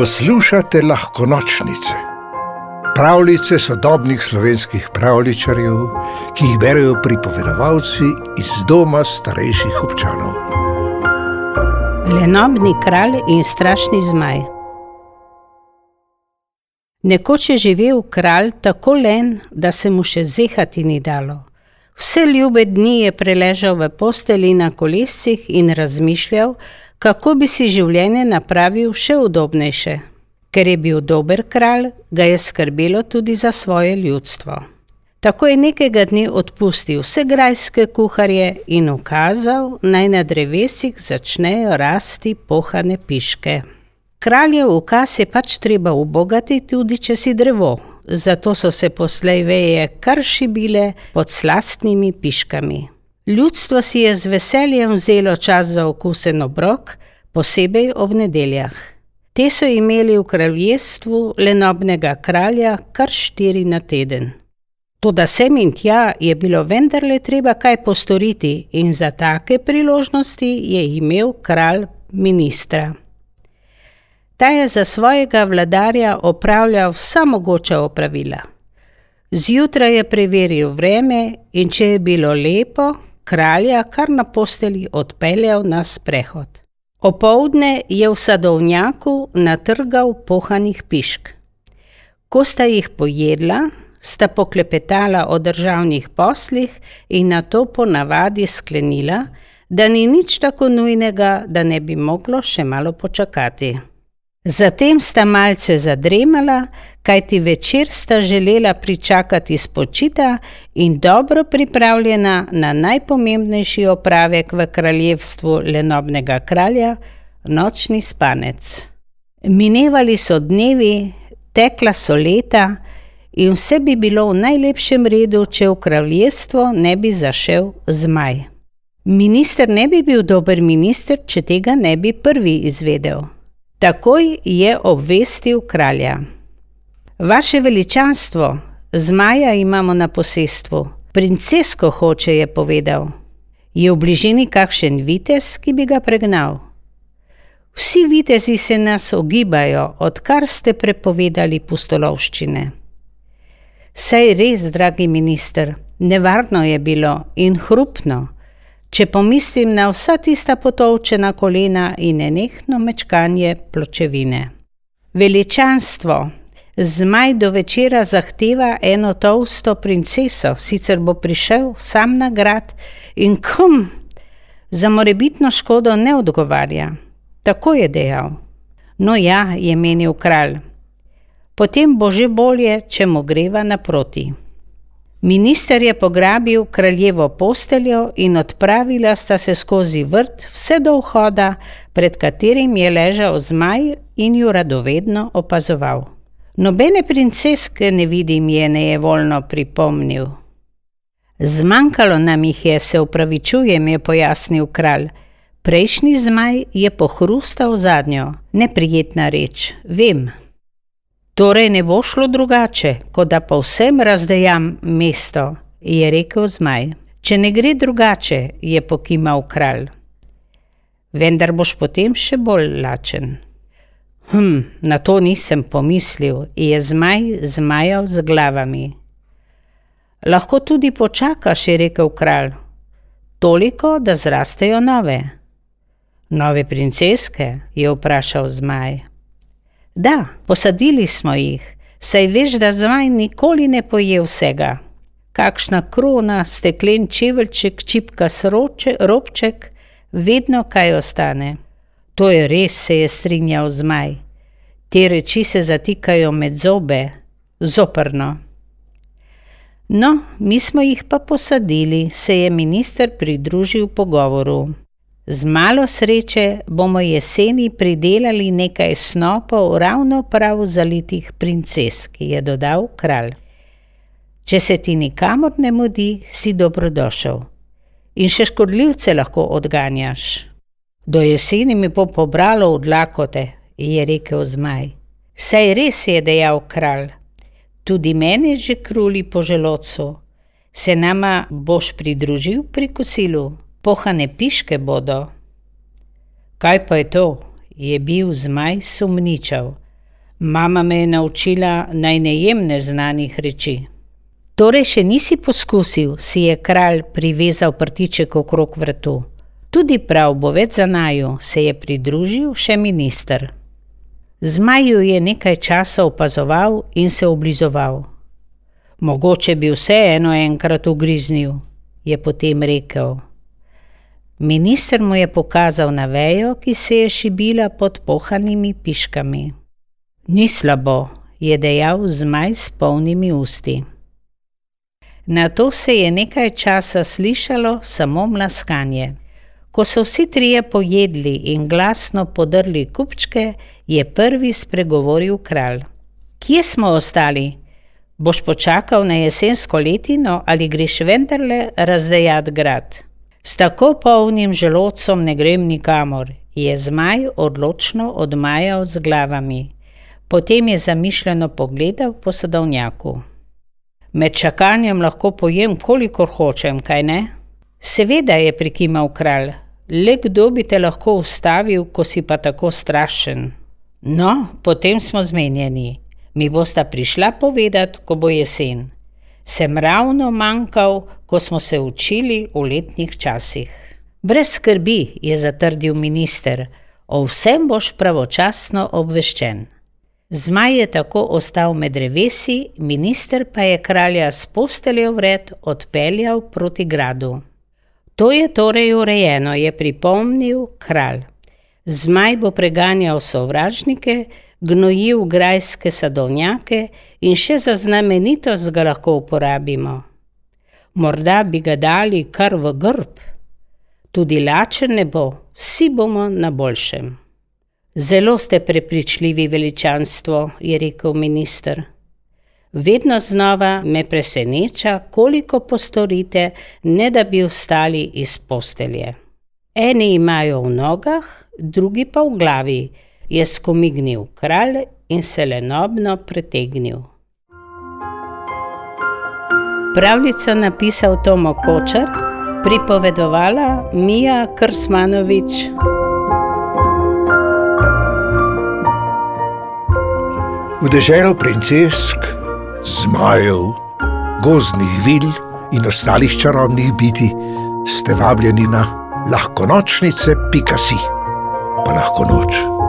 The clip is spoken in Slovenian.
Poslušate lahko nočnice, pravljice sodobnih slovenskih pravličarjev, ki jih berijo pripovedovalci iz doma starejših občanov. Lenobni kralj in strašni zmaj. Nekoč je živel kralj tako len, da se mu še zehati ni dalo. Vse ljube dni je preležal v posteli na kolescih in razmišljal, kako bi si življenje napravil še udobnejše. Ker je bil dober kralj, ga je skrbelo tudi za svoje ljudstvo. Tako je nekega dne odpustil vse grajske kuharje in ukazal, naj na drevesih začnejo rasti pohane piške. Kraljev ukaz je pač treba ubogati, tudi če si drevo, zato so se poslej veje kar šibile pod slastnimi piškami. Ljudstvo si je z veseljem vzelo čas za okusen obrok, posebej ob nedeljah. Te so imeli v kraljestvu lenobnega kralja kar štiri na teden. Toda sem in tja je bilo vendarle treba kaj postoriti in za take priložnosti je imel kralj ministra. Ta je za svojega vladarja opravljal vsa mogoča opravila. Zjutraj je preveril vreme in če je bilo lepo, kralja kar na posteli odpeljal na sprehod. Opoldne je v sadovnjaku natrgal pohanih pišk. Ko sta jih pojedla, sta poklepetala o državnih poslih in na to ponavadi sklenila, da ni nič tako nujnega, da ne bi moglo še malo počakati. Zatem sta malce zadremala, kajti večer sta želela pričakati spočita in dobro pripravljena na najpomembnejši opravek v kraljevstvu lenobnega kralja, nočni spanec. Minevali so dnevi, tekla so leta in vse bi bilo v najlepšem redu, če v kraljestvo ne bi zašel zmaj. Minister ne bi bil dober minister, če tega ne bi prvi izvedel. Takoj je obvestil kralja. Vaše veličanstvo, zmaja imamo na posestvu, princesko hoče, je povedal. Je v bližini kakšen vitez, ki bi ga pregnal? Vsi vitezi se nas ogibajo, odkar ste prepovedali pustolovščine. Sej res, dragi minister, nevarno je bilo in hrupno. Če pomislim na vsa tista potovčena kolena in nenehno mečkanje pločevine. Veličanstvo, zmaj do večera zahteva eno tolsto princeso, sicer bo prišel sam na grad in kum, za morebitno škodo ne odgovarja. Tako je dejal. No ja, je menil kralj. Potem bo že bolje, če mu greva naproti. Minister je pograbil kraljevo posteljo in odpravila sta se skozi vrt vse do vhoda, pred katerim je ležal zmaj in ju radovedno opazoval. Nobene princeske ne vidim, je nejevoljno pripomnil. Zmanjkalo nam jih je, se upravičujem, je pojasnil kralj. Prejšnji zmaj je pohrustal zadnjo, neprijetna reč, vem. Torej ne bo šlo drugače, kot da povsem razdejam mesto, je rekel zmaj. Če ne gre drugače, je pokimal kralj. Vendar boš potem še bolj lačen. Hm, na to nisem pomislil, je zmaj zmajal z glavami. Lahko tudi počakaš, je rekel kralj. Toliko, da zrastejo nove. Nove princeske, je vprašal zmaj. Da, posadili smo jih, saj veš, da zmaj nikoli ne poje vsega. Kakšna krona, steklen čeveljček, čipka sroče, robček, vedno kaj ostane. To je res, se je strinjal zmaj. Te reči se zatikajo med zobe, zoprno. No, mi smo jih pa posadili, se je minister pridružil pogovoru. Z malo sreče bomo jeseni pridelali nekaj snopov ravno prav zalitih princesk, je dodal kralj. Če se ti nikamor ne mudi, si dobrodošel. In še škodljivce lahko odganjaš. Do jeseni mi bo pobralo od lakote, je rekel zmaj. Saj res je dejal kralj. Tudi meni že kruli po želodcu. Se nama boš pridružil pri kosilu? Pohane piške bodo. Kaj pa je to? je bil zmaj sumničav. Mama me je naučila naj ne jem neznanih reči. Torej, še nisi poskusil, si je kralj privezal prtiček okrog vratu. Tudi prav bo več za naju, se je pridružil še minister. Zmaju je nekaj časa opazoval in se oblizoval. Mogoče bi vseeno enkrat ugriznil, je potem rekel. Minister mu je pokazal na vejo, ki se je šibila pod pohanimi piškami. Ni slabo, je dejal zmaj s polnimi usti. Na to se je nekaj časa slišalo samo mlaskanje. Ko so vsi trije pojedli in glasno podrli kupčke, je prvi spregovoril kralj. Kje smo ostali? Boš počakal na jesensko letino ali greš vendarle razdejat grad? S tako polnim želodcem ne grem nikamor, je zmaj odločno odmajal z glavami. Potem je zamišljeno pogledal po sadovnjaku. Med čakanjem lahko pojem, kolikor hočem, kaj ne? Seveda je prikimal kralj, le kdo bi te lahko ustavil, ko si pa tako strašen. No, potem smo zmenjeni. Mi bosta prišla povedati, ko bo jesen. Sem ravno manjkal, ko smo se učili v letnih časih. Brez skrbi, je zatrdil minister, o vsem boš pravočasno obveščen. Zmaj je tako ostal med drevesi, minister pa je kralja s posteljo vred odpeljal proti gradu. To je torej urejeno, je pripomnil kralj. Zmaj bo preganjal sovražnike, gnojil grajske sadovnjake in še za znamenitost ga lahko uporabimo. Morda bi ga dali kar v grb. Tudi lačen ne bo, vsi bomo na boljšem. Zelo ste prepričljivi, veličanstvo, je rekel minister. Vedno znova me preseneča, koliko postorite, ne da bi vstali iz postelje. Eni imajo v nogah, drugi pa v glavi, je skomignil kralj in se lenobno pretegnil. Pravljico napisal Tomo Kočar, pripovedovala Mija Krsmanovič. V deželo princesk, zmajev, gozdnih vil in ostalih čarobnih biti ste vabljeni na lahko nočnice, pika si, pa lahko noč.